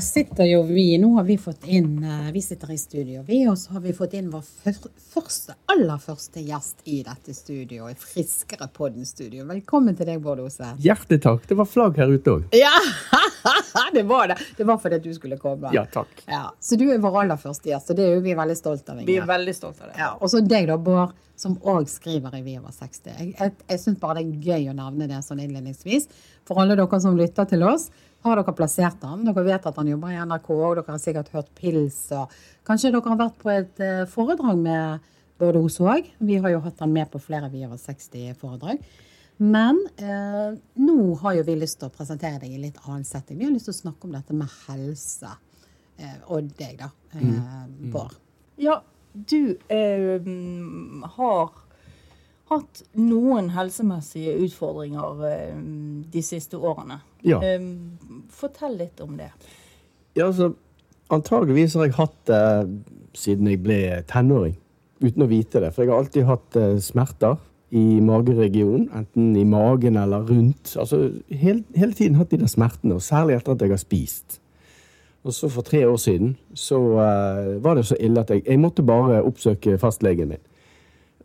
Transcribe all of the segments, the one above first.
sitter jo vi Nå har vi fått inn eh, Vi sitter i studio, vi, og så har vi fått inn vår første, aller første gjest i dette studioet. Friskere podden-studio. Velkommen til deg, Bård Ose. Hjertelig takk. Det var flagg her ute òg. Ja! det var det. Det var fordi du skulle komme. Ja, takk. Ja, Så du er vår aller første gjest, og det er jo vi veldig stolt av. Vi er veldig stolte av det. Ja, og så deg da, Bård, som òg skriver i Vi over 60. Jeg, jeg, jeg syns bare det er gøy å nevne det sånn innledningsvis. For alle dere som lytter til oss, har dere plassert han? Dere vet at han jobber i NRK, og dere har sikkert hørt Pils. og Kanskje dere har vært på et eh, foredrag med Bård Ose òg? Vi har jo hatt han med på flere Vi over 60-foredrag. Men eh, nå har jo vi lyst til å presentere deg i litt annen setting. Vi har lyst til å snakke om dette med helse. Eh, og deg, da, eh, Bård. Ja, du eh, mm, har hatt noen helsemessige utfordringer eh, de siste årene. Ja. Eh, fortell litt om det. Ja, altså, antageligvis har jeg hatt det siden jeg ble tenåring, uten å vite det. For jeg har alltid hatt eh, smerter i mageregionen, enten i magen eller rundt. Altså, hele, hele tiden hatt de der smertene, og særlig etter at jeg har spist. Og så for tre år siden så uh, var det så ille at jeg, jeg måtte bare oppsøke fastlegen min.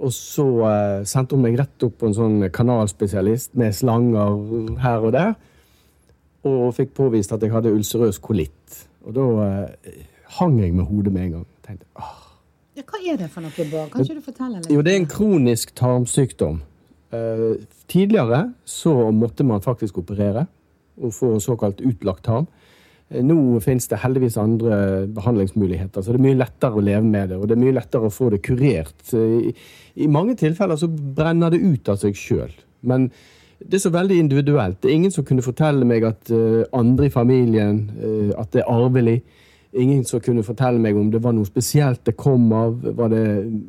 Og så eh, sendte hun meg rett opp på en sånn kanalspesialist med slanger her og der. Og fikk påvist at jeg hadde ulcerøs kolitt. Og da eh, hang jeg med hodet med en gang. Tenkte, ah. Ja, hva er det for noe, Bård? Kan ikke du fortelle litt? Jo, det er en kronisk tarmsykdom. Eh, tidligere så måtte man faktisk operere og få såkalt utlagt tarm. Nå finnes det heldigvis andre behandlingsmuligheter, så det er mye lettere å leve med det. Og det er mye lettere å få det kurert. I, i mange tilfeller så brenner det ut av seg sjøl. Men det er så veldig individuelt. Det er ingen som kunne fortelle meg at eh, andre i familien, eh, at det er arvelig. Ingen som kunne fortelle meg om det var noe spesielt det kom av. Var det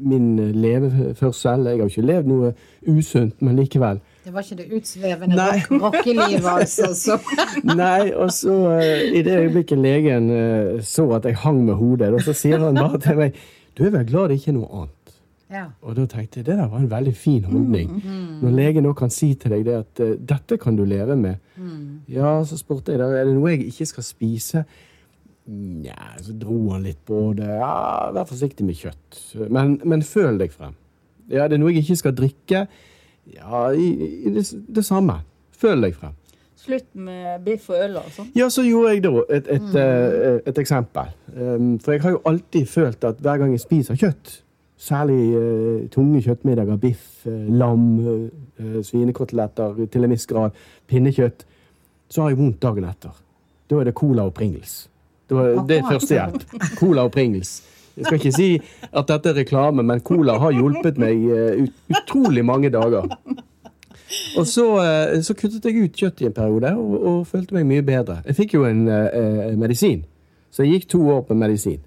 min leveførsel? Jeg har jo ikke levd noe usunt, men likevel. Det var ikke det utsvevende rockelivet, altså. Så. Nei, og så eh, i det øyeblikket legen eh, så at jeg hang med hodet, og så sier han bare til meg Du er vel glad det ikke er noe annet? Ja. Og da tenkte jeg det der var en veldig fin holdning. Når legen nå kan si til deg det at eh, dette kan du leve med. Ja, så spurte jeg da er det noe jeg ikke skal spise. Nja, så dro han litt på det. Ja, vær forsiktig med kjøtt. Men, men føl deg frem. Ja, det er noe jeg ikke skal drikke. Ja, i, i det, det samme. Føl deg frem. Slutt med biff og øl og sånn. Ja, så gjorde jeg da et, et, eh, et eksempel. Um, for jeg har jo alltid følt at hver gang jeg spiser kjøtt, særlig eh, tunge kjøttmiddager, biff, eh, lam, uh, svinekoteletter, til en viss grad pinnekjøtt, så har jeg vondt dagen etter. Da er det cola og Pringles. Det er førstehjelp. Cola og Pringles. Jeg skal ikke si at dette er reklame, men cola har hjulpet meg eh, ut, utrolig mange dager. Og så, eh, så kuttet jeg ut kjøtt i en periode og, og følte meg mye bedre. Jeg fikk jo en eh, medisin, så jeg gikk to år på medisin.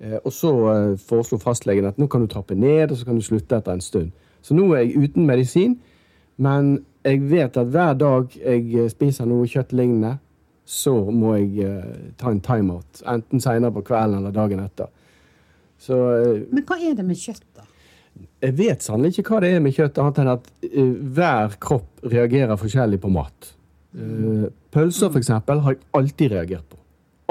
Eh, og så eh, foreslo fastlegen at nå kan du trappe ned, og så kan du slutte etter en stund. Så nå er jeg uten medisin, men jeg vet at hver dag jeg eh, spiser noe kjøttlignende, så må jeg eh, ta en timeout. Enten seinere på kvelden eller dagen etter. Så eh, Men hva er det med kjøtt, da? jeg vet sannelig ikke hva det er med kjøtt, annet enn at eh, hver kropp reagerer forskjellig på mat. Eh, pølser, for eksempel, har jeg alltid reagert på.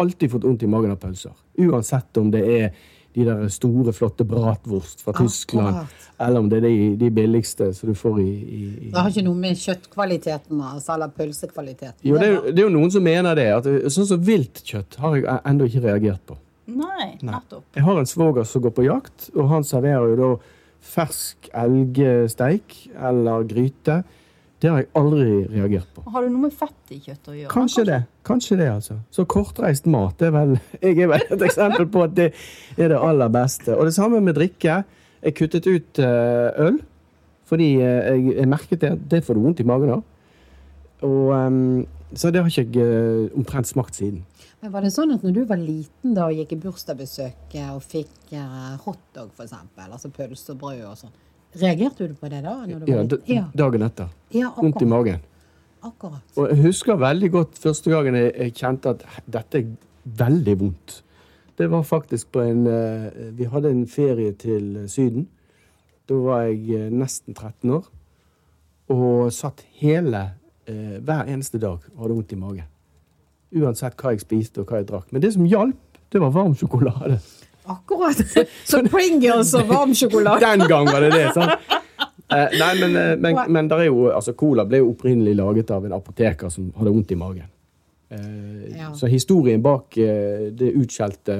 Alltid fått vondt i magen av pølser. Uansett om det er de der store, flotte bratwurst fra Tyskland, Akkurat. eller om det er de, de billigste som du får i, i, i Det har ikke noe med kjøttkvaliteten altså, eller pølsekvaliteten Jo, det er, det er jo noen som mener det. At eh, sånn som viltkjøtt har jeg ennå ikke reagert på. Nei, nettopp. Jeg har en svoger som går på jakt, og han serverer jo da fersk elgsteik eller gryte. Det har jeg aldri reagert på. Har det noe med fett i kjøttet å gjøre? Kanskje det. Kanskje det, altså. Så kortreist mat er vel Jeg er vel et eksempel på at det er det aller beste. Og det samme med drikke. Jeg kuttet ut eh, øl fordi eh, jeg, jeg merket det. Det får du vondt i magen av. Og, ehm, så det har ikke jeg eh, omtrent smakt siden. Men Var det sånn at når du var liten da og gikk i bursdagsbesøk og fikk hotdog, eksempel, altså pølse og brød og sånn, reagerte du på det da? Ja, Ja, dagen etter. ja Vondt i magen. akkurat. Og jeg husker veldig godt første gangen jeg, jeg kjente at dette er veldig vondt. Det var faktisk på en eh, Vi hadde en ferie til eh, Syden. Da var jeg eh, nesten 13 år. Og satt hele hver eneste dag og hadde vondt i magen. Uansett hva jeg spiste og hva jeg drakk. Men det som hjalp, det var varm sjokolade. Akkurat. Så Pringles og varm sjokolade. Den gang var det det, sant? Eh, nei, men, eh, men, men der er jo, altså, cola ble jo opprinnelig laget av en apoteker som hadde vondt i magen. Eh, Ja. Så historien bak eh, det utskjelte,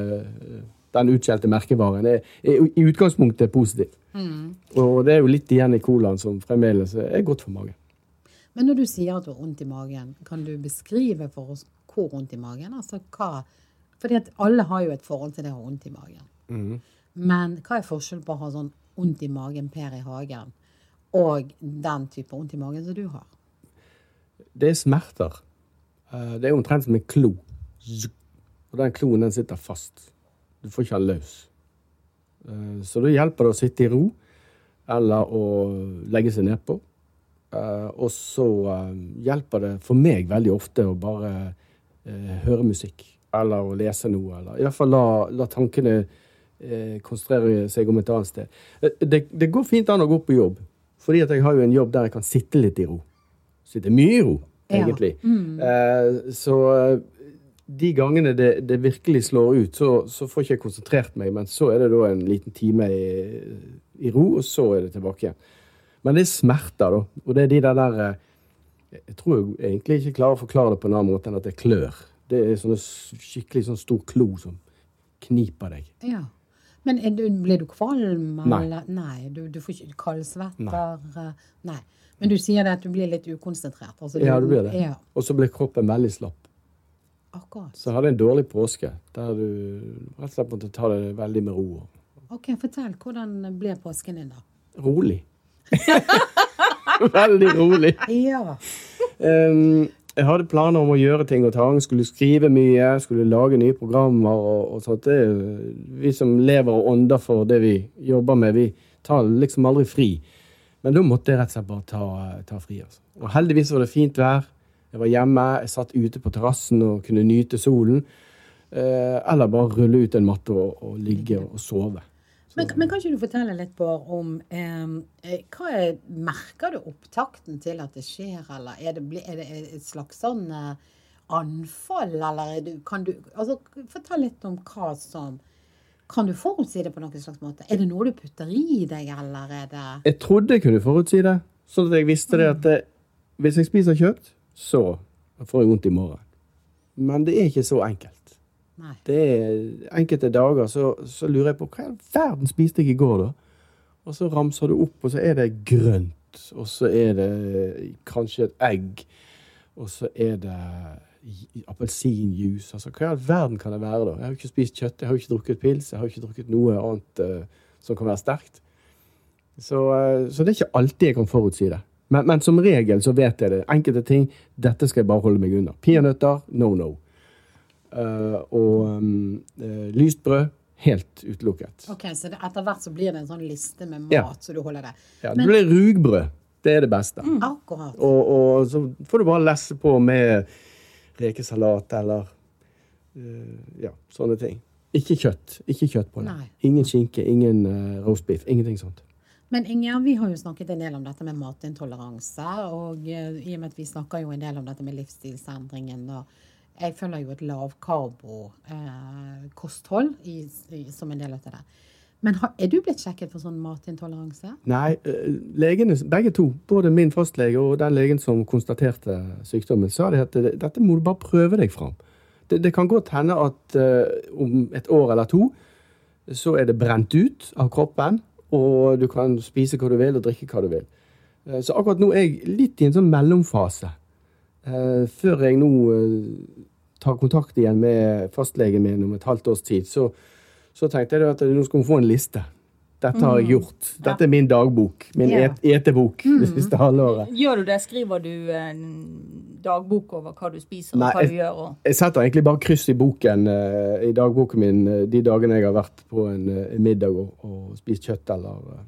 den utskjelte merkevaren er, er i utgangspunktet positiv. Mm. Og det er jo litt igjen i colaen som fremdeles er godt for magen. Men når du sier at du har vondt i magen, kan du beskrive for oss hvor vondt i magen? Altså hva Fordi at alle har jo et forhold til det å ha vondt i magen. Mm. Men hva er forskjellen på å ha sånn vondt i magen Per i hagen og den type vondt i magen som du har? Det er smerter. Eh, Det er omtrent som en klo. Og den kloen den sitter fast. Du får ikke den løs. Eh, Så da hjelper det å sitte i ro, eller å legge seg nedpå. Eh, Og så hjelper det for meg veldig ofte å bare høre musikk. Eller å lese noe. Eller i hvert fall la, la tankene eh, konsentrere seg om et annet sted. Eh, Det, det går fint an å gå på jobb, fordi at jeg har jo en jobb der jeg kan sitte litt i ro. Sitte mye i ro, Ja. egentlig. Eh, så eh, de gangene det, det virkelig slår ut, så, så får ikke jeg konsentrert meg, men så er det da en liten time i, i ro, og så er det tilbake igjen. Men det er smerter, da. Og det er de der der eh, Jeg tror jeg egentlig ikke klarer å forklare det på en annen måte enn at det klør. Det er sånne skikkelig sånn stor klo som kniper deg. Ja. Men du, blir du kvalm? Nei. Eller? Nei. Du, du får ikke kaldsvetter? Nei. Nei. Men du sier at du blir litt ukonsentrert? Altså, Ja, du blir det. Ja, Og så blir kroppen veldig slapp. akkurat. Så jeg hadde en dårlig påske der du rett og slett måtte ta det veldig med ro. Ok, Fortell. Hvordan ble påsken din, da? Rolig. veldig rolig. Ja. Um, jeg hadde planer om å gjøre ting og tang. Skulle skrive mye, skulle lage nye programmer. og, og sånt. Det, er vi som lever og ånder for det vi jobber med, vi tar liksom aldri fri. Men da måtte jeg rett og slett bare ta, ta fri. Altså. Og heldigvis var det fint vær. Jeg var hjemme, jeg satt ute på terrassen og kunne nyte solen. Eh, eller bare rulle ut en matte og, og ligge og sove. Men, men kan ikke du fortelle litt, Bård, om eh, hva er, Merker du opptakten til at det skjer, eller er det, er det et slags sånn eh, anfall, eller er du, kan du altså, Fortell litt om hva som Kan du forutsi det på noen slags måte? Er det noe du putter i deg, eller er det Jeg trodde jeg kunne forutsi det, sånn at jeg visste det at eh, hvis jeg spiser kjøtt, så får jeg vondt i morgen. Men det er ikke så enkelt. Nei. Det er enkelte dager så, så lurer jeg på hva i all verden spiste jeg i går, da? Og så ramser du opp, og så er det grønt, og så er det kanskje et egg, og så er det appelsinjuice. Altså, hva i all verden kan det være, da? Jeg har ikke spist kjøtt, jeg har ikke drukket pils, jeg har ikke drukket noe annet uh, som kan være sterkt. Så, uh, så det er ikke alltid jeg kan forutsi det. Men, men som regel så vet jeg det. Enkelte ting dette skal jeg bare holde meg unna. Peanøtter no no. Eh, og um, eh, lyst brød helt utelukket. Ok, Så det, etter hvert så blir det en sånn liste med mat Ja. så du holder det. Ja, det blir rugbrød. Det er det beste. Akkurat. Og, og så får du bare lesse på med rekesalat eller uh, ja, sånne ting. Ikke kjøtt. Ikke kjøtt på det. Nei. Ingen skinke, ingen uh, beef. Ingenting sånt. Men Inger, vi har jo snakket en del om dette med matintoleranse. Og uh, i og med at vi snakker jo en del om dette med livsstilsendringen. Og jeg følger jo et lavkarbo-kosthold i, som en del av det. Men har, er du blitt sjekket for sånn matintoleranse? Nei, eh, legene, begge to, både min fastlege og den legen som konstaterte sykdommen, sa de at dette må du bare prøve deg fram. Det, det kan godt hende at uh, om et år eller to så er det brent ut av kroppen, og du kan spise hva du vil og drikke hva du vil. Eh, så akkurat nå er jeg litt i en sånn mellomfase. Eh, før jeg nå eh, tar kontakt igjen med fastlegen min om et halvt års tid, så, så tenkte jeg at nå skal hun få en liste. Dette har jeg gjort. Dette er min dagbok. Min Ja. et, etebok det siste halvåret. Gjør du det? Skriver du en dagbok over hva du spiser og hva du jeg- gjør? Og... Jeg setter egentlig bare kryss i boken eh, i dagboken min de dagene jeg har vært på en, en middag og, og spist kjøtt, eller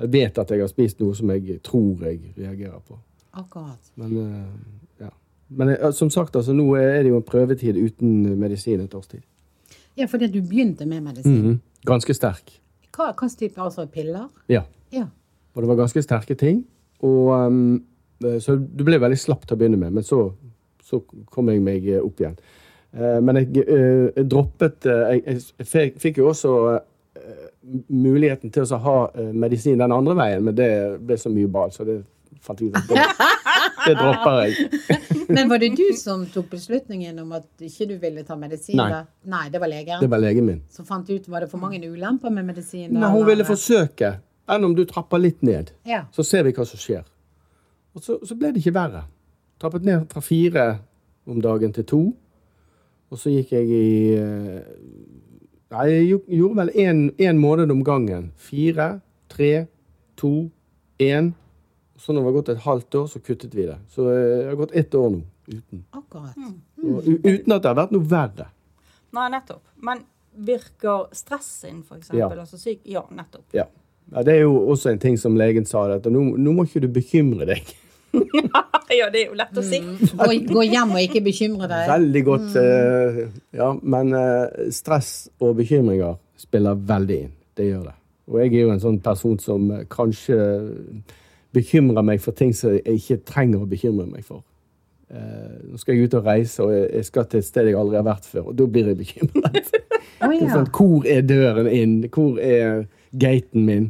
Jeg vet at jeg har spist noe som jeg tror jeg reagerer på. Akkurat. Men. Men eh, som sagt, altså, nå er det jo en prøvetid uten medisin et års tid. Ja, fordi du begynte med medisin. Mhm. Ganske sterk. Hva hva type? Altså piller? Ja. Ja. Og det var ganske sterke ting. Og, um, så du ble veldig slapp til å begynne med, men så så kom jeg meg eh, opp igjen. Uh, men jeg, uh, jeg droppet uh, Jeg, jeg fikk, jo også muligheten til å ha medisin den andre veien, men det ble så mye ball, så det fant jeg ut at det, det dropper jeg. Men var det du som tok beslutningen om at ikke du ville ta medisin? Nei. da? Nei, det var legen Det var legen min. som fant ut Var det for mange ulemper med medisin? Nei, hun eller? ville forsøke. Enn om du trapper litt ned. Ja. Så ser vi hva som skjer. Og så, så ble det ikke verre. Trappet ned fra fire om dagen til to. Og så gikk jeg i eh, Nei, jeg gjorde vel én måned om gangen. Fire, tre, to, én. Så når det var gått et halvt år, så kuttet vi det. Så det har gått ett år nå uten. Akkurat. Og, uten at det har vært noe verre. Nei, nettopp. Men virker stress inn, eksempel? Ja. Altså syk... Ja, nettopp. Ja. ja. Det er jo også en ting som legen sa, at nå, nå må ikke du bekymre deg. ja, det er jo lett å si. Gå, gå hjem og ikke bekymre deg. Veldig godt. eh, ja, men uh, stress og bekymringer spiller veldig inn. Det gjør det. Og jeg er jo en sånn person som eh, kanskje bekymrer meg for ting som jeg ikke trenger å bekymre meg for. Eh, nå skal jeg ut og reise, og jeg skal til et sted jeg aldri har vært før, og da blir jeg bekymret. Oh, Det er ja. sånn, hvor er døren inn? Hvor er gaten min?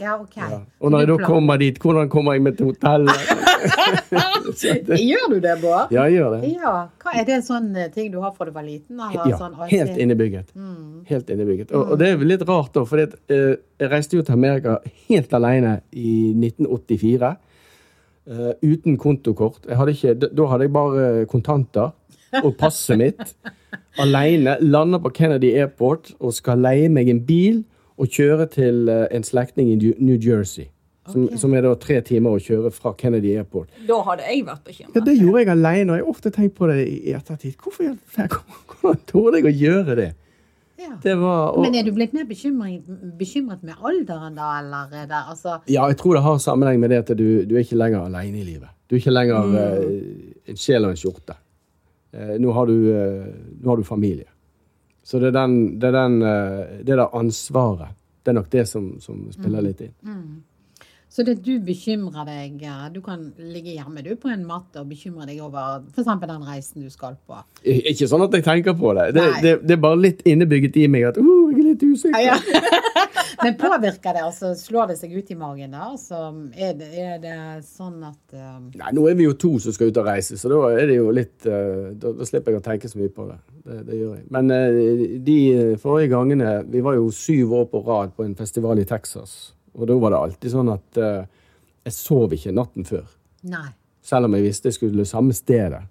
ja, ok. Ja. Og når jeg da kommer dit, hvordan kommer jeg meg til hotellet? Gjør du det, Bård? ja, jeg gjør det. Ja. Hva Er det en sånn eh, ting du har fra du var liten? Ja, sånn helt innebygget. Helt innebygget. Og, og det er litt rart, da, for jeg reiste jo til Amerika helt alene i 1984. Uh, uten kontokort. Hadde ikke, da- hadde jeg bare kontanter og passet mitt. Alene. Lander på Kennedy Airport og skal leie meg en bil og kjøre til eh, en slektning i New Jersey. Som, okay. som er da tre timer å kjøre fra Kennedy Airport. Da hadde jeg vært bekymret. Ja, Det gjorde jeg alene, og jeg har ofte tenkt på det i ettertid. Hvorfor Hvordan torde jeg å gjøre det? Ja. Det var, og, Men er du blitt mer bekymret, bekymret med alderen da, eller er det altså Ja, jeg tror det har sammenheng med det at du, du er ikke lenger alene i livet. Du er ikke lenger eh, en sjel og en skjorte. Uh, nå, har du, uh, nå har du familie. Så det er, den, det, er den, det der ansvaret. Det er nok det som, som spiller litt inn. Så det du bekymrer deg eh, Du kan ligge hjemme du på en matte og bekymre deg over f.eks. den reisen du skal på. Ikke sånn at jeg tenker på det. Det, det, det er bare litt innebygget i meg at uh, jeg er litt usikker. Men påvirker det? altså Slår det seg ut i magen da? Så er det, er det sånn at eh, Nei, nå er vi jo to som skal ut og reise, så da er det jo litt uh, Da, da slipper jeg å tenke så mye på det. Det, det gjør jeg. Men uh, de forrige gangene Vi var jo syv år på rad på en festival i Texas. Og da var det alltid sånn at uh, jeg sov ikke natten før. Nei. Selv om jeg visste jeg skulle samme stedet.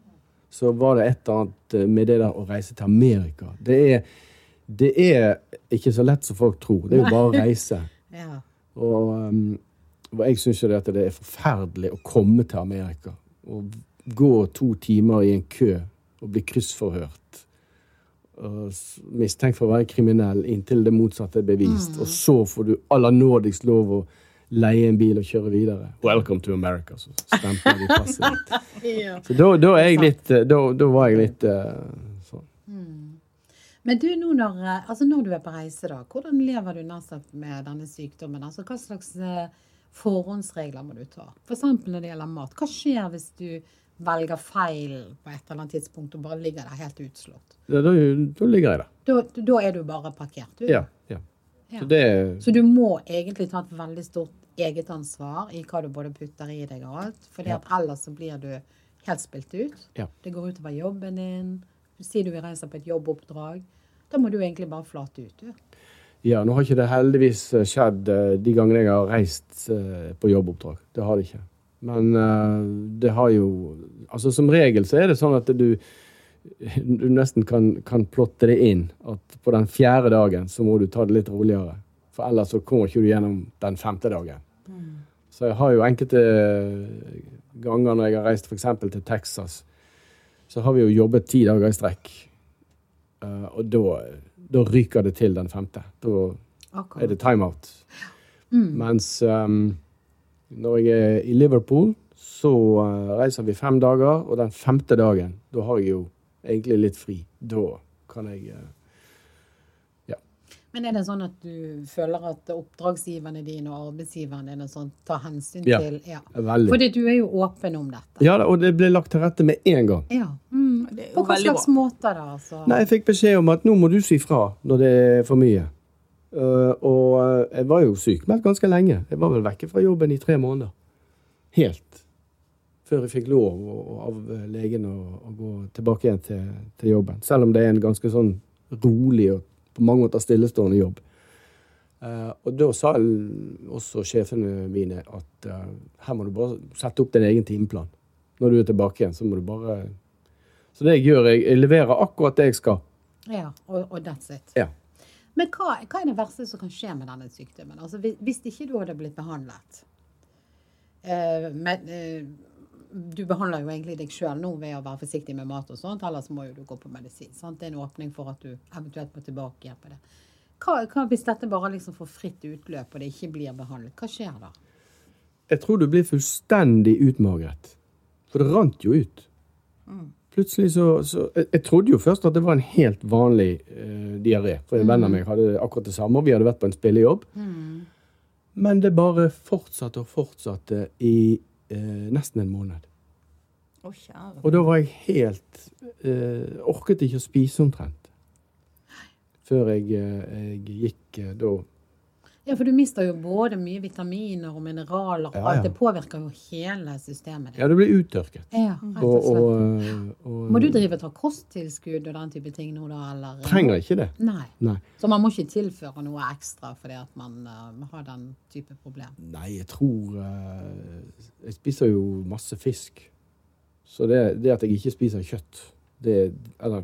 Så var det et eller annet eh, med det der å reise til Amerika. Det er, det er ikke så lett som folk tror. Det er jo bare å reise. Ja. Og, um, jeg syns jo det det er forferdelig å komme til Amerika og gå to timer i en kø og bli kryssforhørt. Mistenkt for å være kriminell inntil det motsatte er bevist. Og så får du aller nådigst lov å leie en bil og kjøre videre. Welcome to America, så stemper de passet ditt. ja. Så da, da, er jeg litt, eh, da, da var jeg litt eh, sånn. Men du, nå når, eh, altså når du er på reise, da, hvordan lever du nær med denne sykdommen? Altså, hva slags forhåndsregler må du ta? F.eks. når det gjelder mat. Hva skjer hvis du velger feil på et eller annet tidspunkt og bare ligger der helt utslått? Da, da, da ligger jeg der. Da, da er du bare parkert, du. Ja. ja. Ja. Så det Så du må egentlig ta et veldig stort eget ansvar i hva du både putter i deg og alt. For Ja. ellers så blir du helt spilt ut. Ja. Det går utover jobben din. Si du vil reise på et jobboppdrag. Da må du egentlig bare flate ut, du. Ja, nå har ikke det heldigvis eh, skjedd eh, de gangene jeg har reist eh, på jobboppdrag. Det har det ikke. Men eh, det har jo Altså som regel så er det sånn at du du nesten kan, kan plotte det inn at på den fjerde dagen så må du ta det litt roligere. For ellers så kommer ikke du gjennom den femte dagen. Så jeg har jo enkelte ganger når jeg har reist f.eks. til Texas, så har vi jo jobbet ti dager i strekk. Eh, og da, da ryker det til den femte. Da er det timeout. Mens um, når jeg er i Liverpool, så uh, reiser vi fem dager, og den femte dagen, da har jeg jo egentlig litt fri. Da kan jeg ja. Men er det sånn at du føler at oppdragsgiverne dine og arbeidsgiverne dine sånn, tar hensyn Ja. til ja. Veldig. Fordi du er jo åpen om dette. Ja og det ble lagt til rette med en gang. Ja. Mm. Det er jo På hva slags måter, da? Altså? Nei, jeg fikk beskjed om at nå må du si fra når det er for mye. Uh, og uh, jeg var jo sykemeldt ganske lenge. Jeg var vel vekke fra jobben i tre måneder. Helt. Før jeg fikk lov av legen å, å gå tilbake igjen til, til jobben. Selv om det er en ganske sånn rolig og på mange måter stillestående jobb. Eh, og da sa også sjefene mine at eh, her må du bare sette opp din egen timeplan. Når du er tilbake igjen, så må du bare Så det jeg gjør, jeg, jeg leverer akkurat det jeg skal. Ja, og, og that's it. Ja. Men hva, hva er det verste som kan skje med denne sykdommen? Altså, hvis, ikke du hadde blitt behandlet eh, men, eh, Du behandler jo egentlig deg sjøl nå ved å være forsiktig med mat og sånt, ellers må jo du gå på medisin. Sant? Det er en åpning for at du eventuelt må tilbake igjen på det. Hva, hva hvis dette bare liksom får fritt utløp, og det ikke blir behandlet? Hva skjer da? Jeg tror du blir fullstendig utmagret. For det rant jo ut. Plutselig så, så jeg, jeg trodde jo først at det var en helt vanlig uh, diaré. For en venn av meg hadde akkurat det samme, og vi hadde vært på en spillejobb. Men det bare fortsatte og fortsatte i uh, nesten en måned. Oh. Og da var jeg helt uh, Orket ikke å spise omtrent. Før jeg, jeg gikk da Ja, for du mister jo både mye vitaminer og mineraler, og Ja, alt det påvirker jo hele systemet ditt. Ja, det blir uttørket. Ja, rett og slett. og, og, og Må du drive og ta kosttilskudd og den type ting nå, da? Eller? Trenger ikke det. Nei. Nei. Så man må ikke tilføre noe ekstra fordi at man uh, har den type problem? Nei, jeg tror uh, Jeg spiser jo masse fisk. Så det, det at jeg ikke spiser kjøtt, det Eller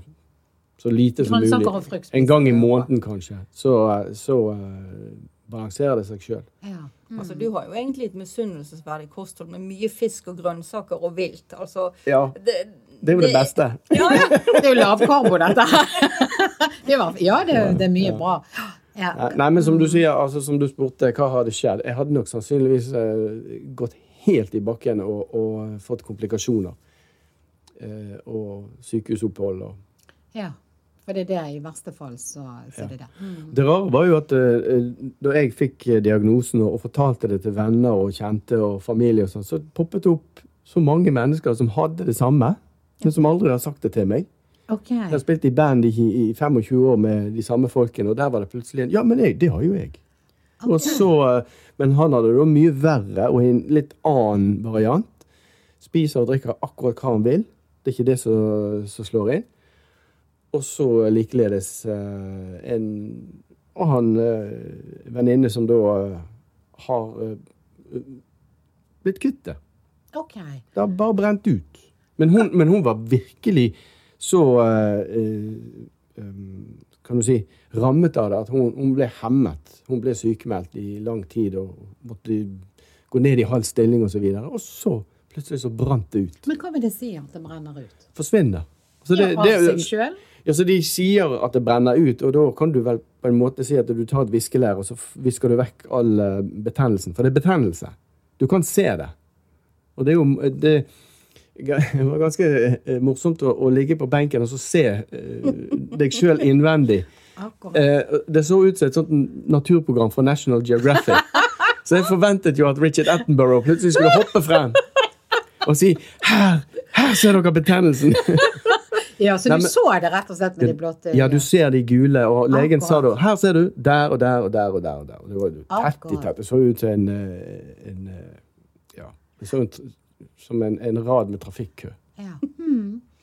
så lite som mulig. En gang i måneden, kanskje. Så, eh, så eh, balanserer det seg sjøl. Ja. Mm. Altså, du har jo egentlig et misunnelsesverdig kosthold med mye fisk og grønnsaker og vilt. Altså, Ja. det, Det er jo det beste. Ja, ja. Det er jo lavkarbo, dette her. Det var, ja, det, det er mye bra. Ja. Nei, Nei, men som du sier, altså som du spurte, hva hadde skjedd? Jeg hadde nok sannsynligvis uh, gått helt i bakken og, og fått komplikasjoner. Uh, og sykehusopphold og ja. For det er det, i verste fall, så, så er det det. Mm. Det rare var jo at uh, da jeg fikk eh, diagnosen og, og fortalte det til venner og kjente og familie, og sånn, så poppet det opp så mange mennesker som hadde det samme, men som aldri har sagt det til meg. Okay. Jeg har spilt i band i, i 25 år med de samme folkene, og der var det plutselig en Ja, men jeg, det har jo jeg. Og så, men han hadde det mye verre og i en litt annen variant. Spiser og drikker akkurat hva han vil. Det er ikke det som, som slår inn. Og så likeledes eh, en Og han eh, venninne som da eh, har blitt kvitt det. OK. Det har bare brent ut. Men hun, men hun var virkelig så Kan du si rammet av det at hun, hun ble hemmet. Hun ble sykemeldt i lang tid og måtte gå ned i halv stilling osv. Og, og så plutselig så brant det ut. Men hva vil det si at det brenner ut? Forsvinner. Så det, ja, av seg sjøl? Ja, så de sier at det brenner ut, og da kan du vel på en måte si at du tar et viskelær, og så visker du vekk all eh, betennelsen. For det er betennelse. Du kan se det. Og det er jo det, det var ganske eh, morsomt å, å ligge på benken og så se uh, deg sjøl innvendig. Eh, det så ut som et sånt naturprogram fra National Geographic. Så jeg forventet jo at Richard Attenborough plutselig skulle hoppe frem og si Her! Her ser dere betennelsen! Ja, så Nei, du men- så det rett og slett med de blåte... Ja, du ser de gule, og legen sa da Her ser du! Der og der og der og der. og der. Det var jo tett i Akkurat. tett. Det så ut som en, eh, en eh, Ja. Det så ut som en, en rad med trafikkø, Ja.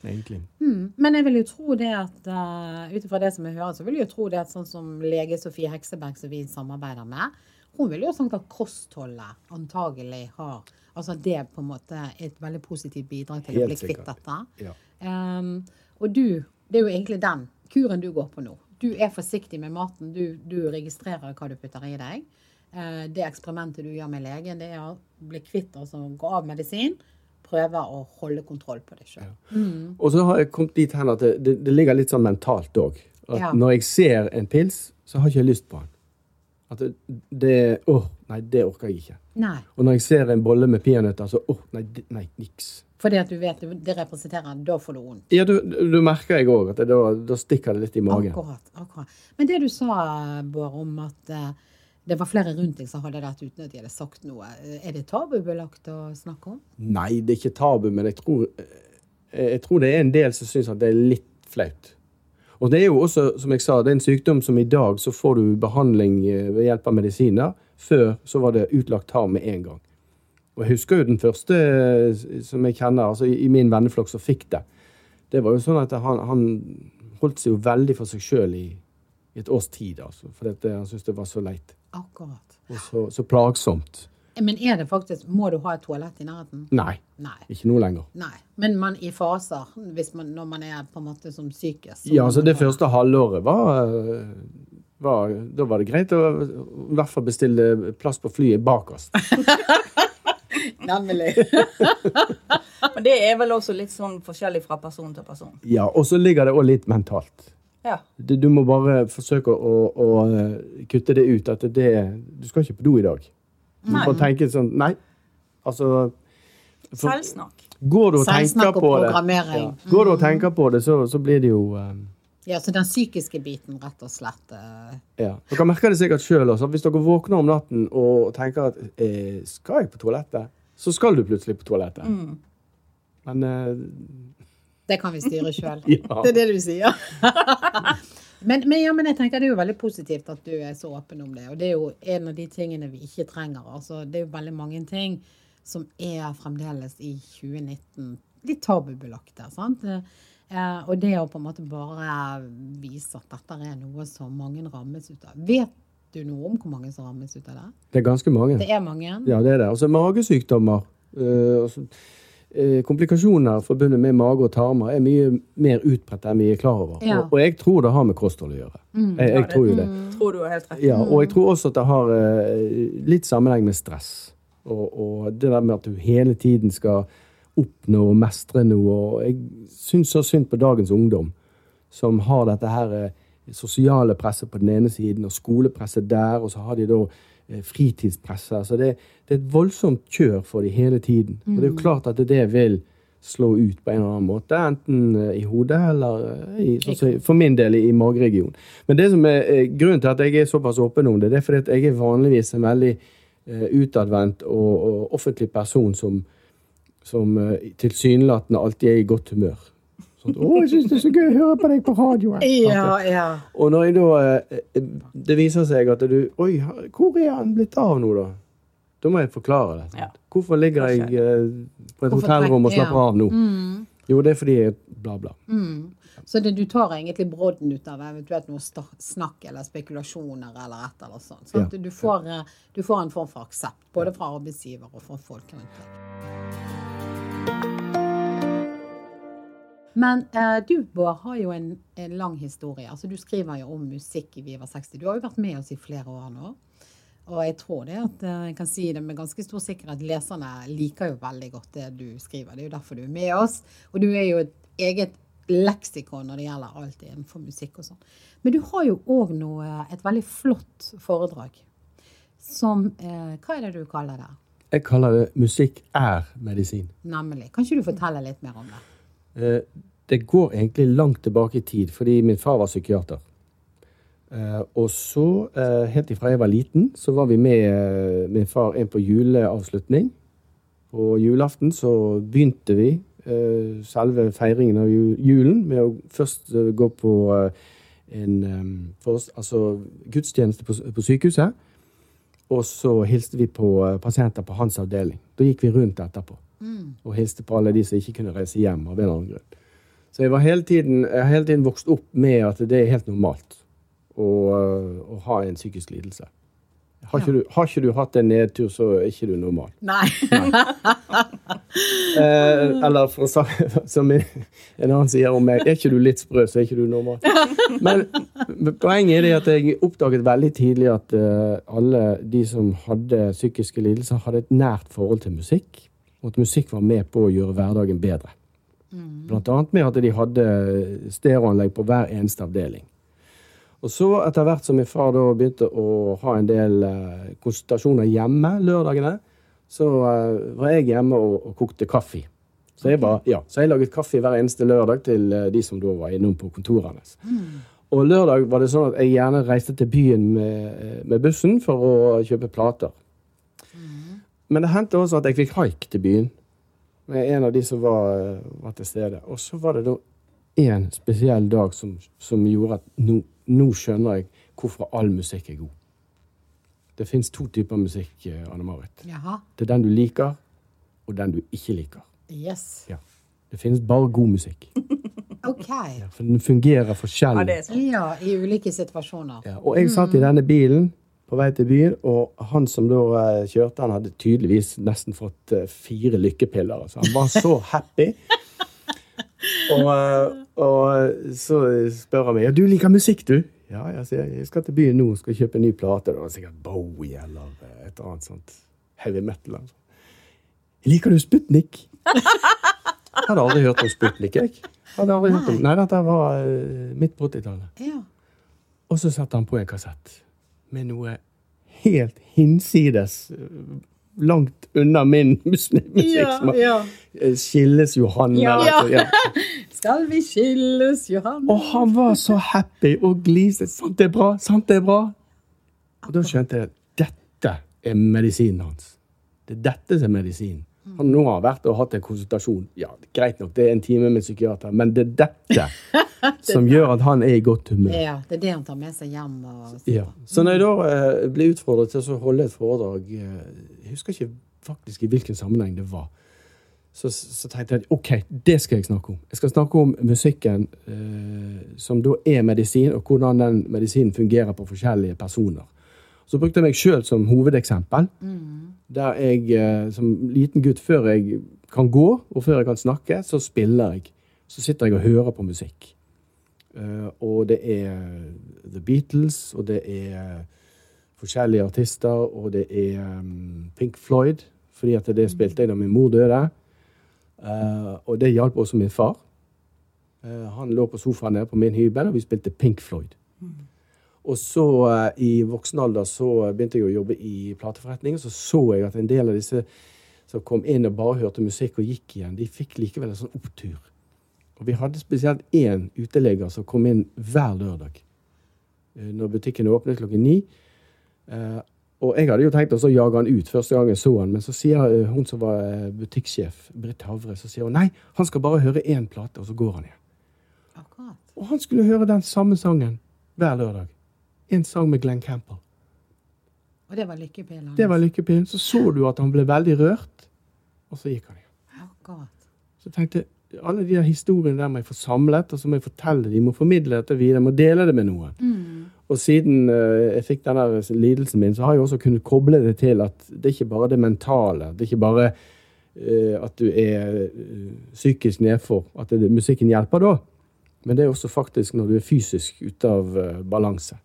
egentlig. Mm. Men jeg vil jo tro det at uh, ut ifra det som jeg hører, så vil jeg jo tro det at sånn som lege Sofie Hekseberg, som vi samarbeider med, hun vil jo tenke at kostholdet antagelig har Altså det på en måte er et veldig positivt bidrag til å bli kvitt dette. Ja. Um, og du, det er jo egentlig den kuren du går på nå. Du er forsiktig med maten. Du, du registrerer hva du putter i deg. Eh, det eksperimentet du gjør med legen, det er å bli kvitt, altså gå av medisin. Prøve å holde kontroll på deg sjøl. Og så har jeg kommet dit hen at det, det, det ligger litt sånn mentalt òg. At Ja. når jeg ser en pils, så har jeg ikke lyst på den. At det, det Åh, nei, det orker jeg ikke. Nei. Og når jeg ser en bolle med peanøtter, så åh, nei, det- nei, niks. Fordi at du vet det representerer Da får du vondt. Ja, du, du merker jeg òg at det, da, da stikker det litt i magen. Akkurat. akkurat. Men det du sa, Bård, om at uh, det var flere rundt deg som hadde dette uten at de hadde sagt noe, eh, er det tabubelagt å snakke om? Nei, det er ikke tabu, men jeg tror, eh, jeg tror det er en del som syns at det er litt flaut. Og det er jo også, som jeg sa, det er en sykdom som i dag så får du behandling eh, ved hjelp av medisiner. Før så var det utlagt tarm med en gang. Og jeg husker jo den første eh, som jeg kjenner, altså i i min venneflokk som fikk det. Det var jo sånn at han, han holdt seg jo veldig for seg sjøl i, i et års tid, altså. For dette, han syntes det var så leit. Akkurat. Og så, så plagsomt. Men er det faktisk Må du ha et toalett i nærheten? Nei, Nei. ikke nå lenger. Nei. Men man i faser, hvis man, når man er på en måte som psykisk? Ja, altså det første halvåret var, eh, var Da var det greit å i hvert fall bestille plass på flyet bak oss. Nemlig. Men det er vel også litt sånn forskjellig fra person til person. Ja, Og så ligger det òg litt mentalt. Ja. Du, du må bare forsøke å, å, eh, kutte det ut. At det Du skal ikke på do i dag. Du Nei. må tenke sånn Nei. Altså for, Selvsnakk. Går du og tenker og på det, ja, går du og tenker på det, så, så blir det jo eh, Ja, så den psykiske biten, rett og slett. Uh... Ja. Dere merker det sikkert sjøl også. Hvis dere våkner om natten og tenker at eh, skal jeg på toalettet, så skal du plutselig på toalettet. Men uh... Det kan vi styre sjøl. Ja. Det er det du sier. men, men, ja, men jeg tenker det er jo veldig positivt at du er så åpen om det. Og det er jo en av de tingene vi ikke trenger. Altså, det er jo veldig mange ting som er fremdeles i 2019 litt tabubelagte. sant? Eh, og det å på en måte bare vise at dette er noe som mange rammes ut av. Vet du noe om hvor mange som rammes ut av det? det er ganske mange. Det er mange. Ja, det er det. Altså magesykdommer. Uh, altså, eh, komplikasjoner forbundet med mage og tarmer er mye mer utbredt enn vi er klar over. Ja. Og, og jeg tror det har med kosthold å gjøre. Jeg, jeg tror jo det. Tror du er helt rett. Ja, og jeg tror også at det har uh, litt sammenheng med stress. Og, og det der med at du hele tiden skal oppnå og mestre noe. Og jeg syns så synd på dagens ungdom, som har dette her uh, sosiale presset på den ene siden, og skolepresset der, og så har de da eh, fritidspresset. Så det, det er et voldsomt kjør for de hele tiden. Og det er jo klart at det vil slå ut på en eller annen måte, enten eh, i hodet eller eh, i, sånn for min del i mageregionen. Men det som er grunnen til at jeg er såpass åpen om det, det er fordi at jeg er vanligvis en veldig utadvendt og, og offentlig person som, som tilsynelatende alltid er i godt humør. Sånn, 'Å, jeg syns det er så gøy å høre på deg på radioen.' Ja, ja. Og når jeg da eh, Det viser seg at du Oi, hvor er han blitt av nå, da? Da må jeg forklare det. Ja. Hvorfor ligger jeg eh, på et Hvorfor hotellrom og slapper av nå? Jo, det er fordi jeg bla, bla. Så det, du tar egentlig brodden ut av eventuelt noe snakk eller spekulasjoner eller et eller sånt. Sant? Ja. Du, får, eh, du får en form for aksept, både fra arbeidsgiver og fra folk rundt deg. Men eh, du, Bård, har jo en, en lang historie. Altså, du skriver jo om musikk i Viva 60. Du har jo vært med oss i flere år nå. Og jeg tror det at eh, jeg kan si det med ganske stor sikkerhet. Leserne liker jo veldig godt det du skriver. Det er jo derfor du er med oss. Og du er jo et eget leksikon når det gjelder alt innenfor musikk og sånn. Men du har jo òg noe et veldig flott foredrag som eh, Hva er det du kaller det? Jeg kaller det 'musikk er medisin'. Nemlig. Kan ikke du fortelle litt mer om det? Eh, det går egentlig langt tilbake i tid, fordi min far var psykiater. Eh, og så, eh, helt ifra jeg var liten, så var vi med eh, min far inn på juleavslutning. På julaften så begynte vi eh, selve feiringen av julen med å først eh, gå på eh, en for oss, altså gudstjeneste på, på sykehuset. Og så hilste vi på pasienter på hans avdeling. Da gikk vi rundt etterpå og hilste på alle de som ikke kunne reise hjem av en eller annen grunn. Så jeg, var hele tiden, har hele tiden vokst opp med at det er helt normalt å, øh, å ha en psykisk lidelse. Har ikke, du, har ikke du hatt en nedtur, så er ikke du normal. Nei. Eh, eller for å si som en annen sier om meg, er ikke du litt sprø, så er ikke du normal. Men poenget er det at jeg oppdaget veldig tidlig at uh, alle de som hadde psykiske lidelser, hadde et nært forhold til musikk, og at musikk var med på å gjøre hverdagen bedre. Blant annet med at de hadde stereoanlegg på hver eneste avdeling. Og så, etter hvert som min far da begynte å ha en del eh, konsultasjoner hjemme lørdagene, så eh, var jeg hjemme og, og kokte kaffe. Så jeg, bare, ja, så jeg laget kaffe hver eneste lørdag til eh, de som da var innom på kontorene. hans. Og lørdag var det sånn at jeg gjerne reiste til byen med, med bussen for å kjøpe plater. Men det hendte også at jeg fikk haik til byen en av de som var, eh, var til stede. Og så var det da én spesiell dag som, som gjorde at nå, nå skjønner jeg hvorfor all musikk er god. Det fins to typer musikk, eh, Anne Marit. Jaha. Det er den du liker, og den du ikke liker. Yes. Ja. Det finnes bare god musikk. OK. Ja, for den fungerer Ja, forskjellig. det er sånn. Ja, i ulike situasjoner. Ja, og jeg satt i denne bilen på vei til byen, og han som da eh, kjørte, han hadde tydeligvis nesten fått eh, fire lykkepiller. Altså. Han var så happy. og, eh, og så spør han meg ja, du liker musikk, du. Ja, jeg sier jeg skal til byen nå skal kjøpe en ny plate. Det var sikkert Bowie eller et eller annet sånt heavy metal. Altså. Liker du Sputnik? Jeg hadde aldri hørt om Sputnik, jeg. Hadde aldri hørt om. Nei, dette var midt på 80-tallet. Ja. Og så satte han på en kassett med noe helt hinsides langt unna min mus- musikk. som ja. eh, Skilles Johanne. Ja. altså, ja. Skal vi skilles, Johan? Og han var så happy og gliste. Sant det er bra, sant det er bra. Og da skjønte jeg at dette er medisinen hans. Det er dette som er medisinen. Han nå har vært og hatt en konsultasjon. Ja, greit nok, det er en time med psykiater, men det er dette som gjør at han er i godt humør. Ja, det er det han tar med seg hjem. Og... Ja. Så når jeg da eh, ble utfordret til å holde et foredrag eh, Jeg husker ikke faktisk i hvilken sammenheng det var. Så, så tenkte jeg OK, det skal jeg snakke om. Jeg skal snakke om musikken eh, som da er medisin, og hvordan den medisinen fungerer på forskjellige personer. Så brukte jeg meg sjøl som hovedeksempel. Der jeg eh, som liten gutt, før jeg kan gå, og før jeg kan snakke, så spiller jeg. Så sitter jeg og hører på musikk. Eh, og det er The Beatles, og det er forskjellige artister, og det er um, Pink Floyd, fordi at det spilte jeg da min mor døde. Eh, og det hjalp også min far. Han lå på sofaen nede på min hybel, og vi spilte Pink Floyd. Og så eh, i voksen alder så begynte jeg å jobbe i plateforretning, og så så jeg at en del av disse som kom inn og bare hørte musikk og gikk igjen, de fikk likevel en sånn opptur. Og vi hadde spesielt én uteligger som kom inn hver lørdag eh, når butikken åpnet klokken ni. Eh, og jeg hadde jo tenkt å jage han ut første gang jeg så han, men så sier hun som var butikksjef, Britt Havre, så sier hun nei, han skal bare høre én plate, og så går han igjen. Akkurat. Og han skulle høre den samme sangen hver lørdag. En sang med Glenn Campbell. Og det var lykkepillen. Det var lykkepillen. Så så du at han ble veldig rørt, og så gikk han igjen. Akkurat. Så tenkte alle de der historiene der må jeg få samlet, og så må jeg fortelle de må formidle dette videre, må dele det med noen. Og siden eh, jeg fikk denne lidelsen min, så har jeg også kunnet koble det til at det er ikke bare det mentale. Det er ikke bare uh, at du er eh, psykisk nedfor, at det, musikken hjelper da. Men det er også faktisk når du er fysisk ute av uh, balanse.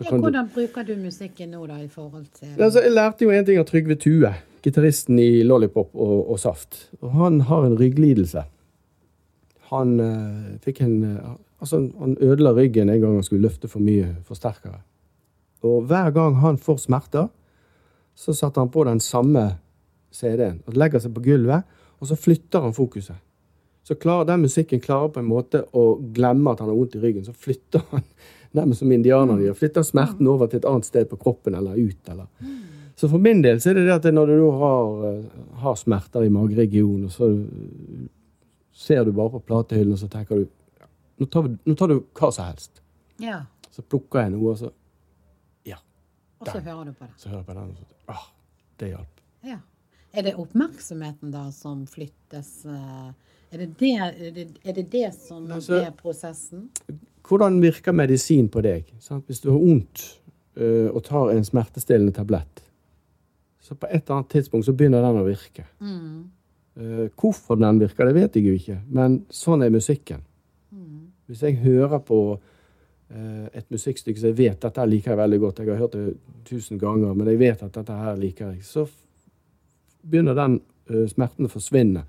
Ja, kan du- hvordan bruker du musikken nå, da, i forhold til Altså, jeg lærte jo en ting av Trygve Tue, gitaristen i Lollipop og, og Saft. Og han har en rygglidelse. Han uh, fikk en uh, Altså, han ødela ryggen en gang han skulle løfte for mye forsterkere. Og hver gang han får smerter, så satte han på den samme CD-en og legger seg på gulvet, og så flytter han fokuset. Så klarer den musikken klarer på en måte å glemme at han har vondt i ryggen. Så flytter han, nærmest som indianerne gjør, flytter smerten over til et annet sted på kroppen eller ut. Eller. Så for min del så er det det at når du har, eh, har smerter i mageregionen, og så ser du bare på platehyllen, og så tenker du nå tar, nå tar du hva som helst. Ja. Så plukker jeg noe, og så Ja. Og så hører du på det. Så hører jeg på den, og så ah, Det hjalp. Ja. Er det oppmerksomheten da som flyttes? eh, Er det det, er det, er det, det som Altså- er prosessen? Hvordan virker medisin på deg? Sant? Hvis du har vondt uh, og tar en smertestillende tablett, så på et eller annet tidspunkt så begynner den å virke. Eh, hvorfor den virker, det vet jeg jo ikke, men sånn er musikken. Hvis jeg hører på uh, et musikkstykke som jeg vet dette liker jeg veldig godt, jeg har hørt det tusen ganger, men jeg vet at dette her liker jeg, så begynner den eh, smerten å forsvinne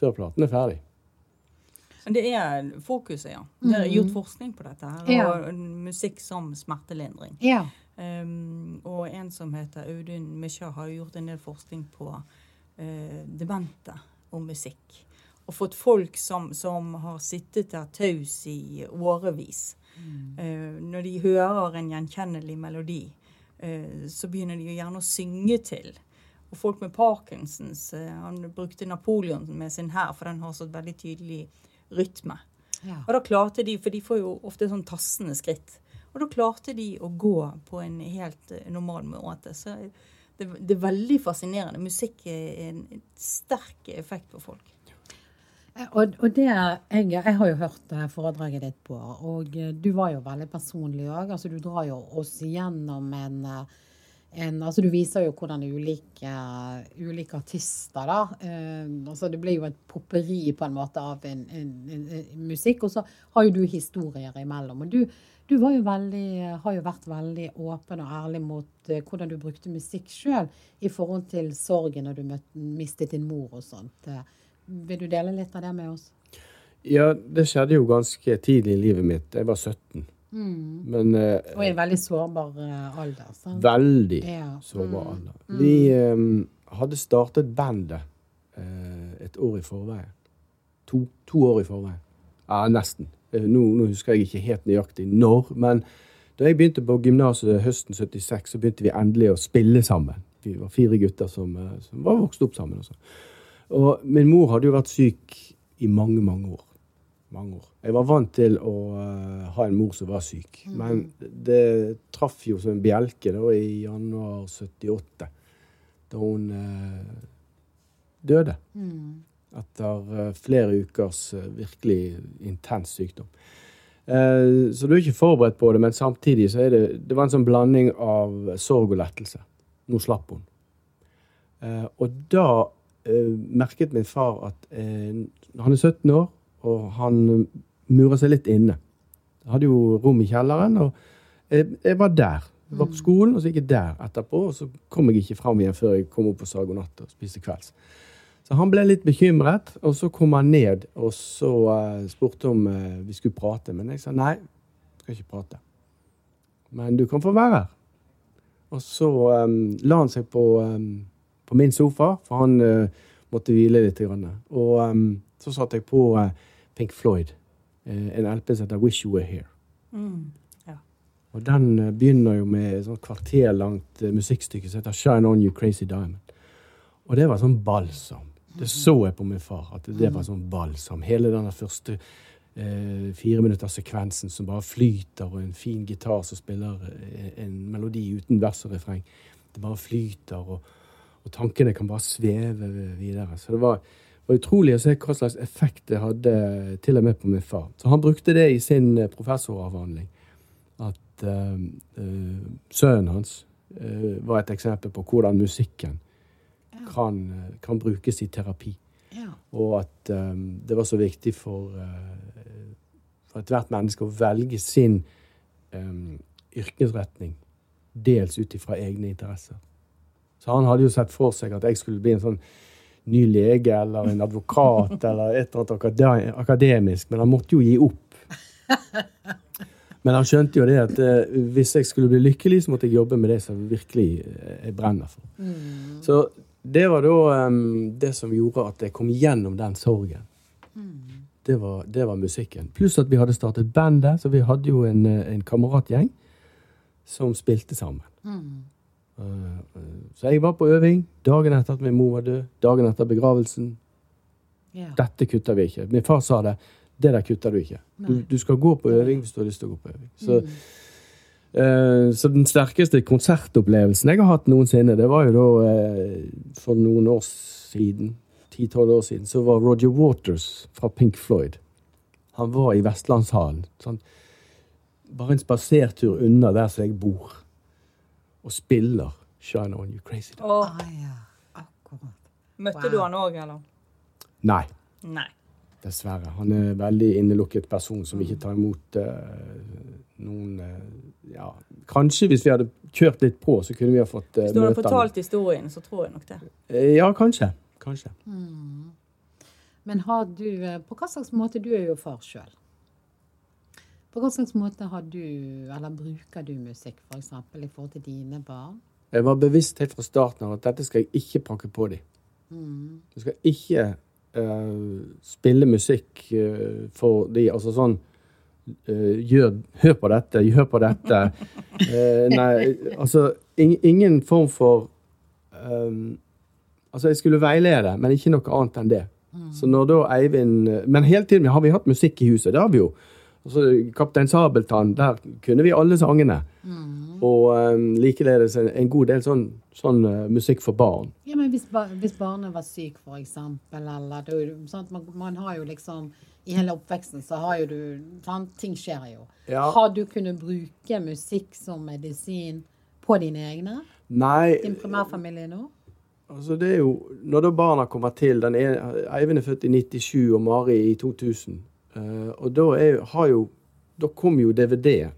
før platen er ferdig. Men det er fokuset, ja. Det er gjort forskning på dette. her, Mm. Ja. Og musikk som smertelindring. Ja. Um, og en som heter Audun Mykja, har gjort en del forskning på uh, demente og musikk. Og fått folk som, som har sittet der taus i årevis. Eh, når de hører en gjenkjennelig melodi, uh, så begynner de gjerne å synge til. Og folk med Parkinsons Han brukte Napoleon med sin hær, for den har så veldig tydelig rytme. ja. Og da klarte de, for de får jo ofte sånn tassende skritt, og da klarte de å gå på en helt eh, normal måte. Så det, det er veldig fascinerende. Musikk er en sterk effekt på folk. Og, og det, jeg, jeg har jo hørt eh, foredraget ditt på, og eh, du var jo veldig personlig òg. Altså, du drar jo oss gjennom en, eh, en altså, Du viser jo hvordan ulike, ulike artister da, eh, altså, Det blir jo et popperi på en måte av en, en, en, en musikk, og så har jo du historier imellom. og du du jo veldig, har jo vært veldig åpen og ærlig mot eh, hvordan du brukte musikk sjøl i forhold til sorgen når du møt, mistet din mor og sånt. Eh, Vil du dele litt av det med oss? Ja, det skjedde jo ganske tidlig i livet mitt. Jeg var 17. Men eh, Og i en veldig sårbar eh, alder. Sant? veldig Ja. sårbar alder. Vi eh, hadde startet bandet eh, et år i forveien. To, to år i forveien. Ja, nesten. Eh, Nå, nå husker jeg ikke helt nøyaktig når, men da jeg begynte på gymnaset høsten 76, så begynte vi endelig å spille sammen. Vi var fire gutter som, eh, som var vokst opp sammen. Også. Og min mor hadde jo vært syk i mange, mange år. Mange år. Jeg var vant til å eh, ha en mor som var syk, men det traff jo som en bjelke da i januar 78, da hun eh, døde. Etter eh, flere ukers eh, virkelig intens sykdom. Eh, så du er ikke forberedt på det, men samtidig så er det Det var en sånn blanding av sorg og lettelse. Nå slapp hun. Eh, og da merket min far at han er 17 år, og han murer seg litt inne. Jeg hadde jo rom i kjelleren, og jeg, jeg var der. Jeg var på skolen, og så gikk jeg der etterpå, og så kom jeg ikke fram igjen før jeg kom opp og sa god Natt og spiste kvelds. Så han ble litt bekymret, og så kom han ned og så eh, spurte om eh, vi skulle prate. Men jeg sa nei, jeg skal ikke prate. Men du kan få være her. Og så um, la han seg på, um, på min sofa, for han uh, måtte hvile litt. Grann. Og um, så satte jeg på eh, Pink Floyd, eh, en LP som heter 'Wish You Were Here'. Ja. Og den eh, begynner jo med et sånt kvarterlangt eh, musikkstykke som heter 'Shine On You Crazy Diamond'. Og det var sånn balsam. Det så jeg på min far, at det var sånn balsam. Hele denne første eh, sekvensen som bare flyter, og en fin gitar som spiller en melodi uten vers og refreng. Det bare flyter, og, og tankene kan bare sveve videre. Så det var, var utrolig å se hva slags effekt det hadde til og med på min far. Så han brukte det i sin eh, professoravhandling. At uh, uh, sønnen hans uh, var et eksempel på hvordan musikken kan, eh, kan brukes i terapi. Ja. Og at um, det var så viktig for, for ethvert menneske å velge sin um, yrkesretning dels ut ifra egne interesser. Så han hadde jo sett for seg at jeg skulle bli en sånn ny lege eller en advokat eller et eller annet akademisk, men han måtte jo gi opp. Men han skjønte jo det at eh, hvis jeg skulle bli lykkelig, så måtte jeg jobbe med det som virkelig eh, jeg brenner for. Så det var da um, det som gjorde at jeg kom gjennom den sorgen. Det var, det var musikken. Pluss at vi hadde startet bandet, så vi hadde jo en, eh, en kameratgjeng som spilte sammen. Mm. Så jeg var på øving dagen etter at min mor var død, dagen etter begravelsen. Ja. Dette kutter vi ikke. Min far sa det. Det der kutter du ikke. Du, du skal gå på øving hvis du har lyst til å gå på øving. Så, eh, så den sterkeste konsertopplevelsen jeg har hatt noensinne, det var jo da uh, for noen år siden, 10-12 år siden, så var Roger Waters fra Pink Floyd. Han var i Vestlandshallen. Sånn, bare en spasertur unna der som jeg bor, og spiller Shine On You Crazy. Dog. Oh. Ah, ja. Akkurat. møtte Wow. du han òg, eller? Nei. Nei. Dessverre. Han er en veldig innelukket person som ikke tar imot uh, noen uh, Ja, kanskje hvis vi hadde kjørt litt på, så kunne vi ha fått uh, Hvis du hadde fortalt fortalt historien, så tror jeg nok det. Eh, ja, kanskje. Kanskje. Men har du eh, På hva slags måte Du er jo far sjøl. På hva slags måte har du, eller bruker du musikk f.eks. For i forhold til dine barn? Jeg var bevisst helt fra starten av at dette skal jeg ikke prakke på dem. Jeg skal ikke uh, spille musikk uh, for de, altså sånn uh, gjør, Hør på dette, gjør på dette. Nei, altså in, ingen form for um, Altså, jeg skulle veilede, men ikke noe annet enn det. Så når da Eivind Men hele tiden har vi hatt musikk i huset. Det har vi jo. Altså, Kaptein Sabeltann, der kunne vi alle sangene. Og um, likeledes en, en god del sånn, sånn uh, musikk for barn. Ja, men hvis, ba hvis barnet var syk, for eksempel, eller er sant, man, man har jo liksom I hele oppveksten så har jo du sant, Ting skjer jo. Ja. Har du kunnet bruke musikk som medisin på dine egne? Nei, Din primærfamilie nå? altså det er jo Når da barna kommer til den ene, Eivind er født i 97 og Mari i 2000. eh, og da er, har jo Da kom jo DVD.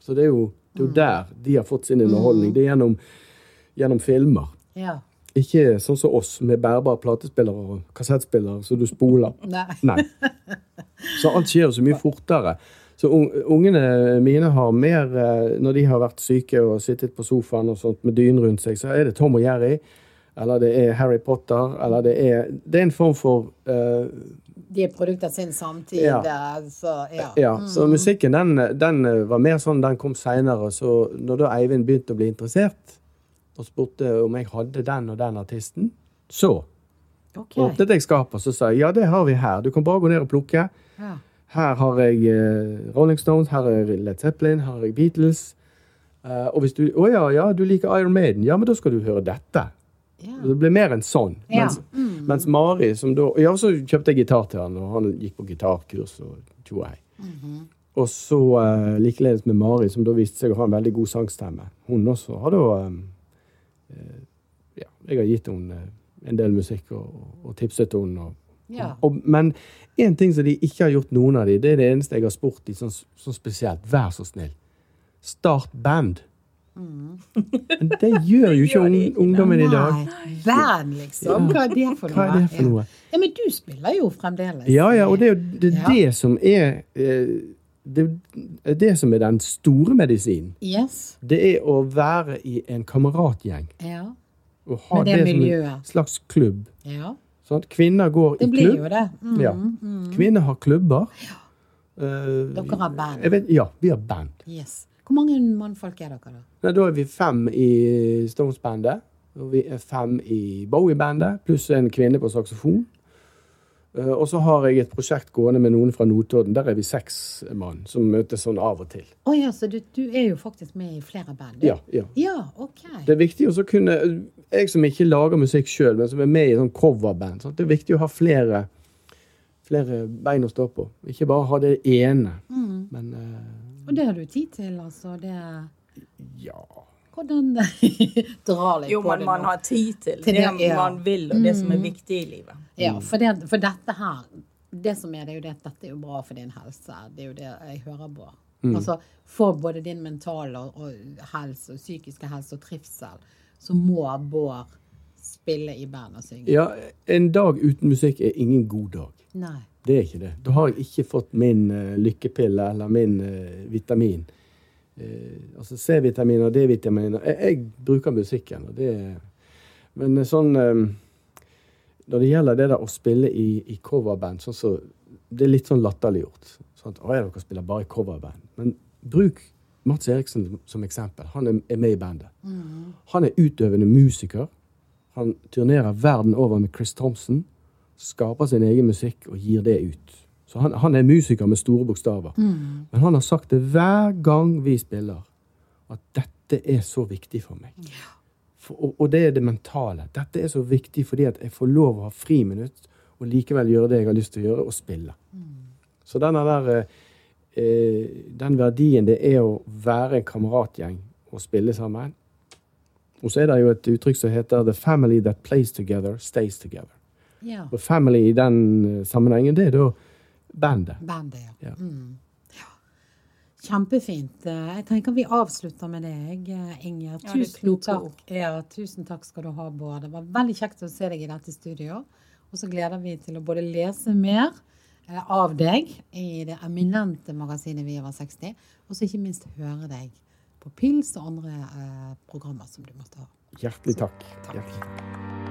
Så det er jo, det er jo der de har fått sin underholdning. Det er gjennom, gjennom filmer. Ja. Ikke sånn som oss, med bærbare platespillere og kassettspillere så du spoler. Nei. Nei. Så alt skjer jo så mye fortere. Så ungene mine har mer eh, Når de har vært syke og sittet på sofaen og sånt med dynen rundt seg, så er det Tom og Jerry. Eller det er Harry Potter. Eller det er Det er en form for eh, De produkter av sin samtid. Ja. eh, Så, ja. Ja. Så musikken, den, den var mer sånn Den kom seinere. Så når da Eivind begynte å bli interessert, og spurte om jeg hadde den og den artisten, så okay. åpnet jeg skapet og så sa jeg, ja, det har vi her. Du kan bare gå ned og plukke. Ja. Her har jeg eh, Rolling Stones, her er Led Zeppelin, her har jeg Beatles. Eh, og hvis du Å ja, ja, du liker Iron Maiden. Ja, men da skal du høre dette. Ja. Det ble mer enn sånn. Mens, mens Mari, som da Ja, så kjøpte jeg gitar til han, og han gikk på gitarkurs og tjo Mm -hmm. Og så uh, likeledes med Mari, som da viste seg å ha en veldig god sangstemme. Hun også har da um, uh, Ja, jeg har gitt henne uh, en del musikk og, og tipset henne. Ja. men én ting som de ikke har gjort, noen av de, det er det eneste jeg har spurt de sånn, sånn spesielt. Vær så snill. Start band. Men det gjør jo ikke Gjør ungdommen i dag. Band, liksom. Hva er det for noe? Det for noe? Ja. ja, Men du spiller jo fremdeles. Ja, ja, og det er jo det, er Ja. det som er eh, det, er det som er den store medisinen. Yes. Det er å være i en kameratgjeng. Ja. Og ha det det, som en slags klubb. ja. Sånn Kvinner går Det i blir klubb. jo det. Mm. Ja. Kvinner har klubber. Eh, Dere har band. vet, ja, vi har band. Yes. Hvor mange mannfolk er dere, da? Nei, da er vi fem i Stones-bandet. Og vi er fem i Bowie-bandet, pluss en kvinne på saksofon. Eh, og så har jeg et prosjekt gående med noen fra Notodden. Der er vi seks mann som møtes sånn av og til. Å ja, så du, du er jo faktisk med i flere band? Ja, ja. Ja, ok. Det er viktig å kunne Jeg som ikke lager musikk sjøl, men som er med i sånn coverband. Sant? Det er viktig å ha flere, flere bein å stå på. Ikke bare ha det ene. Mm. Men eh, Og det har du tid til, altså? Det ja Hvordan Dra litt Jo, på men man har tid til Til det det, ja. man vil, og det som er viktig i livet. Ja, for, det, for dette her Det som er, det er jo det at dette er jo bra for din helse. Det er jo det jeg hører på. Altså, For både din mentale og, og helse og psykiske helse og trivsel, så må Bård spille i band og synge. Ja, en dag uten musikk er ingen god dag. Nei. Det er ikke det. Da har jeg ikke fått min uh, lykkepille eller min uh, vitamin. Uh, altså C-vitamin og D-vitamin. Jeg, jeg bruker musikken, og det Men eh, sånn eh, Når det gjelder det der å spille i, i coverband, sånn så Det er litt sånn latterliggjort. Sånn at, å, dere spiller bare i coverband. Men bruk Mats Eriksen som eksempel. Han er, er med i bandet. Han er utøvende musiker. Han turnerer verden over med Chris Thompson skaper sin egen musikk og gir det ut. Så han, han er musiker med store bokstaver. Men han har sagt det hver gang vi spiller, at dette er så viktig for meg. For, og, og det er det mentale. Dette er så viktig fordi at jeg får lov å ha friminutt og likevel gjøre det jeg har lyst til å gjøre, og spille. Så denne der, eh, den verdien det er å være en kameratgjeng og spille sammen. Og så er det jo et uttrykk som heter 'The family that plays together, stays together'. Ja. Og family i den eh, sammenhengen, det er da bandet. Bandet, ja. Ja. Mm. Kjempefint. Eh, Jeg tenker vi avslutter med deg, eh, Inger. Ja, er Tusen takk. Ja, tusen takk skal du ha, Bård. Det var veldig kjekt å se deg i dette studioet. Og så gleder vi til å både lese mer av deg i det eminente magasinet Vi over 60, og så ikke minst høre deg på Pils og andre eh, programmer som du måtte ha. Hjertelig takk. Hjertelig.